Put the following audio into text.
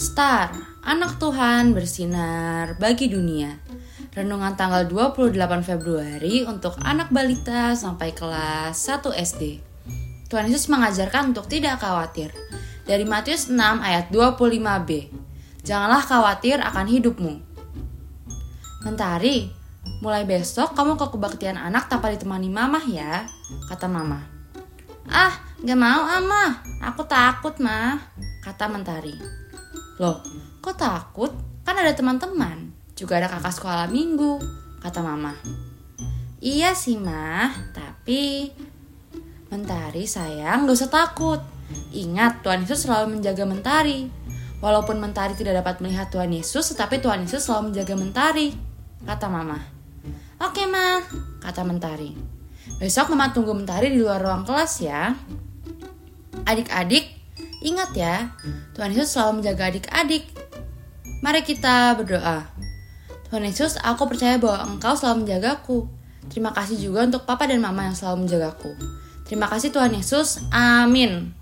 Star, anak Tuhan bersinar bagi dunia. Renungan tanggal 28 Februari untuk anak balita sampai kelas 1 SD. Tuhan Yesus mengajarkan untuk tidak khawatir. Dari Matius 6 ayat 25b. Janganlah khawatir akan hidupmu. Mentari, mulai besok kamu ke kebaktian anak tanpa ditemani mamah ya, kata mama. Ah, gak mau ama, aku takut mah, kata Mentari. Loh, kok takut? Kan ada teman-teman. Juga ada kakak sekolah minggu, kata mama. Iya sih mah, tapi... Mentari sayang, gak usah takut. Ingat, Tuhan Yesus selalu menjaga Mentari. Walaupun Mentari tidak dapat melihat Tuhan Yesus, tetapi Tuhan Yesus selalu menjaga Mentari, kata mama. Oke mah, kata Mentari. Besok mama tunggu Mentari di luar ruang kelas ya. Adik-adik, Ingat ya, Tuhan Yesus selalu menjaga adik-adik. Mari kita berdoa. Tuhan Yesus, aku percaya bahwa Engkau selalu menjagaku. Terima kasih juga untuk Papa dan Mama yang selalu menjagaku. Terima kasih Tuhan Yesus. Amin.